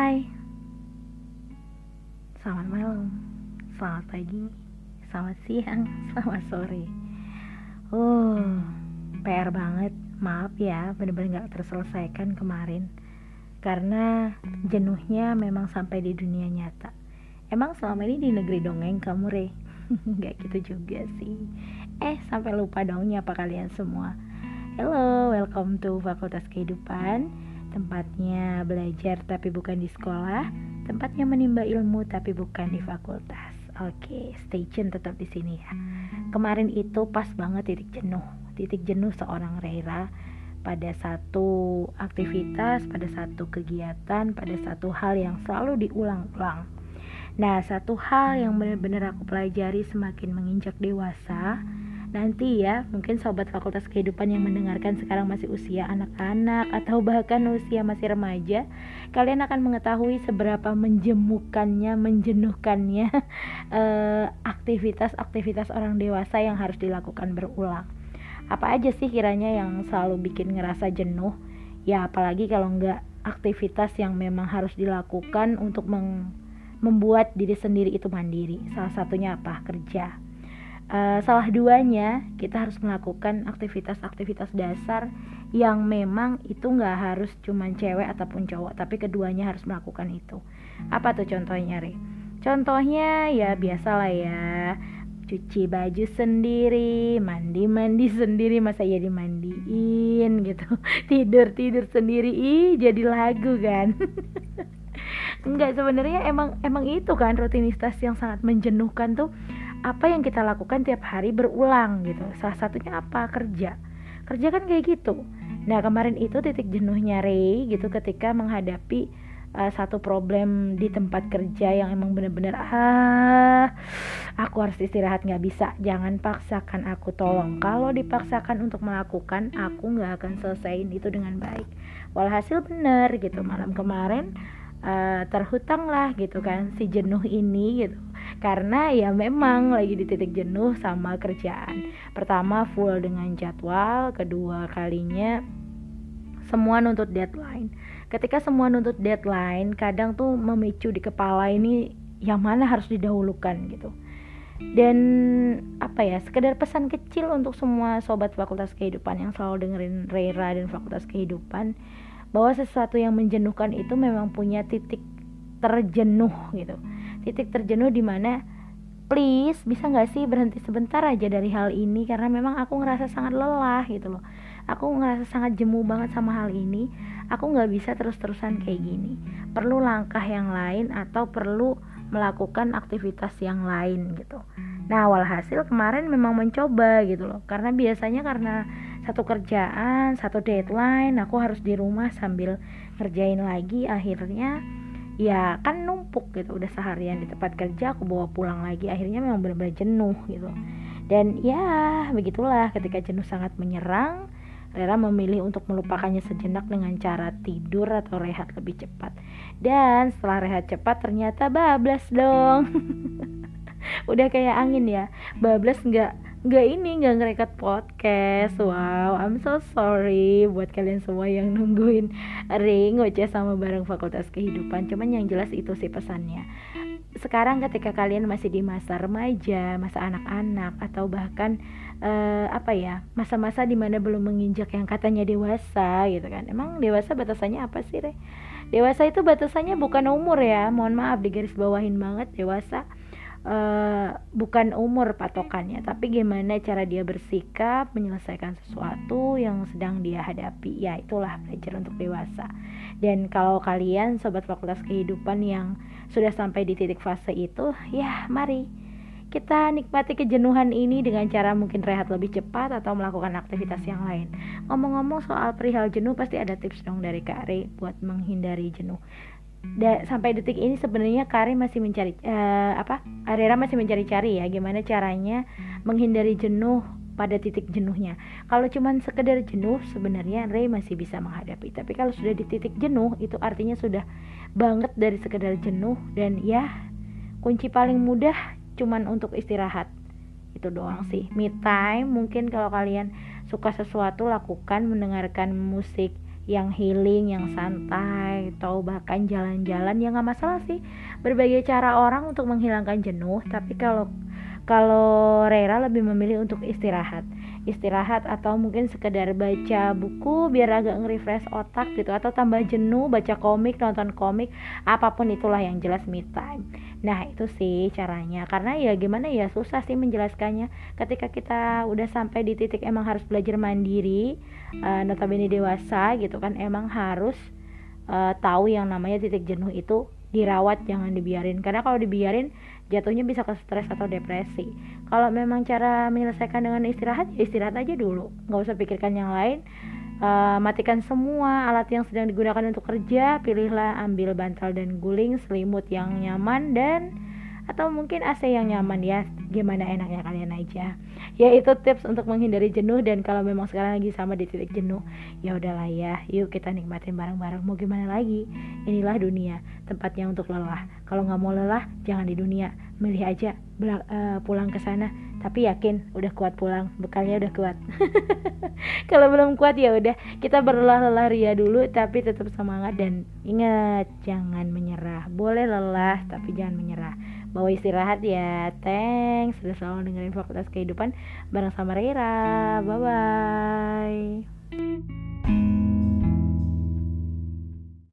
Hai. Selamat malam. Selamat pagi. Selamat siang. Selamat sore. Oh PR banget. Maaf ya bener-bener gak terselesaikan kemarin. Karena jenuhnya memang sampai di dunia nyata. Emang selama ini di negeri dongeng kamu re? Gak gitu juga sih. Eh sampai lupa dong nyapa kalian semua. Hello, welcome to Fakultas Kehidupan Tempatnya belajar tapi bukan di sekolah, tempatnya menimba ilmu tapi bukan di fakultas. Oke, stay tune tetap di sini ya. Kemarin itu pas banget titik jenuh, titik jenuh seorang Reira pada satu aktivitas, pada satu kegiatan, pada satu hal yang selalu diulang-ulang. Nah, satu hal yang benar-benar aku pelajari semakin menginjak dewasa, Nanti ya, mungkin sobat fakultas kehidupan yang mendengarkan sekarang masih usia anak-anak atau bahkan usia masih remaja, kalian akan mengetahui seberapa menjemukannya, menjenuhkannya eh, aktivitas-aktivitas orang dewasa yang harus dilakukan berulang. Apa aja sih kiranya yang selalu bikin ngerasa jenuh? Ya apalagi kalau nggak aktivitas yang memang harus dilakukan untuk membuat diri sendiri itu mandiri. Salah satunya apa? Kerja uh, salah duanya kita harus melakukan aktivitas-aktivitas dasar yang memang itu nggak harus cuman cewek ataupun cowok tapi keduanya harus melakukan itu apa tuh contohnya Re? contohnya ya biasalah ya cuci baju sendiri, mandi-mandi sendiri, masa iya dimandiin gitu. Tidur-tidur sendiri, ih jadi lagu kan. Enggak sebenarnya emang emang itu kan rutinitas yang sangat menjenuhkan tuh apa yang kita lakukan tiap hari berulang gitu. Salah satunya apa? Kerja. Kerja kan kayak gitu. Nah kemarin itu titik jenuhnya Ray gitu ketika menghadapi uh, satu problem di tempat kerja yang emang bener-bener ah aku harus istirahat nggak bisa. Jangan paksakan aku tolong. Kalau dipaksakan untuk melakukan aku nggak akan selesaiin itu dengan baik. Walhasil bener gitu. Malam kemarin uh, terhutang lah gitu kan si jenuh ini gitu karena ya memang lagi di titik jenuh sama kerjaan. Pertama full dengan jadwal kedua kalinya semua nuntut deadline. Ketika semua nuntut deadline kadang tuh memicu di kepala ini yang mana harus didahulukan gitu. Dan apa ya sekedar pesan kecil untuk semua sobat fakultas kehidupan yang selalu dengerin Reira dan fakultas kehidupan bahwa sesuatu yang menjenuhkan itu memang punya titik terjenuh gitu titik terjenuh di mana please bisa nggak sih berhenti sebentar aja dari hal ini? Karena memang aku ngerasa sangat lelah gitu loh. Aku ngerasa sangat jemu banget sama hal ini. Aku nggak bisa terus-terusan kayak gini. Perlu langkah yang lain atau perlu melakukan aktivitas yang lain gitu. Nah walhasil kemarin memang mencoba gitu loh. Karena biasanya karena satu kerjaan satu deadline aku harus di rumah sambil ngerjain lagi. Akhirnya ya kan numpuk gitu. Udah seharian di tempat kerja aku bawa pulang lagi. Akhirnya memang benar-benar jenuh gitu. Dan ya begitulah. Ketika jenuh sangat menyerang Rera memilih untuk melupakannya sejenak dengan cara tidur atau rehat lebih cepat. Dan setelah rehat cepat ternyata bablas dong. Udah kayak angin ya. Bablas nggak nggak ini nggak ngerekat podcast. Wow I'm so sorry buat kalian semua yang nungguin ring ngoceh sama bareng fakultas kehidupan. Cuman yang jelas itu sih pesannya. Sekarang ketika kalian masih di masa remaja masa anak-anak atau bahkan uh, apa ya masa-masa di mana belum menginjak yang katanya dewasa gitu kan. Emang dewasa batasannya apa sih re? Dewasa itu batasannya bukan umur ya. Mohon maaf digaris bawahin banget dewasa uh, bukan umur patokannya tapi gimana cara dia bersikap menyelesaikan sesuatu yang sedang dia hadapi. Ya itulah belajar untuk dewasa. Dan kalau kalian sobat fakultas kehidupan yang sudah sampai di titik fase itu ya mari kita nikmati kejenuhan ini dengan cara mungkin rehat lebih cepat atau melakukan aktivitas yang lain. Ngomong-ngomong soal perihal jenuh pasti ada tips dong dari Kak Re buat menghindari jenuh da, sampai detik ini sebenarnya Karin masih mencari uh, apa Arera masih mencari-cari ya gimana caranya menghindari jenuh pada titik jenuhnya. Kalau cuman sekedar jenuh sebenarnya Ray masih bisa menghadapi. Tapi kalau sudah di titik jenuh itu artinya sudah banget dari sekedar jenuh dan ya kunci paling mudah cuman untuk istirahat. Itu doang sih. Me time mungkin kalau kalian suka sesuatu lakukan mendengarkan musik yang healing, yang santai, atau bahkan jalan-jalan ya nggak masalah sih. Berbagai cara orang untuk menghilangkan jenuh, tapi kalau kalau Rera lebih memilih untuk istirahat istirahat atau mungkin sekedar baca buku biar agak nge-refresh otak gitu atau tambah jenuh baca komik nonton komik apa pun itulah yang jelas me time. Nah itu sih caranya. Karena ya gimana ya susah sih menjelaskannya. Ketika kita udah sampai di titik emang harus belajar mandiri uh, notabene dewasa gitu kan emang harus uh, tahu yang namanya titik jenuh itu dirawat jangan dibiarin. Karena kalau dibiarin jatuhnya bisa ke stres atau depresi. Kalau memang cara menyelesaikan dengan istirahat ya istirahat aja dulu. Nggak usah pikirkan yang lain. Uh, matikan semua alat yang sedang digunakan untuk kerja pilihlah ambil bantal dan guling selimut yang nyaman dan atau mungkin AC yang nyaman ya gimana enaknya kalian aja. Ya itu tips untuk menghindari jenuh dan kalau memang sekarang lagi sama di titik jenuh ya udahlah ya yuk kita nikmatin bareng-bareng. Mau gimana lagi? Inilah dunia tempatnya untuk lelah. Kalau nggak mau lelah jangan di dunia. Milih aja uh, pulang ke sana. Tapi yakin udah kuat pulang bekalnya udah kuat. Kalau belum kuat ya udah kita berlelah-lelah ria dulu tapi tetap semangat. Dan ingat jangan menyerah. Boleh lelah tapi jangan menyerah bawa istirahat ya. Thanks. Sudah selalu dengerin fakultas kehidupan bareng sama Rera. Bye bye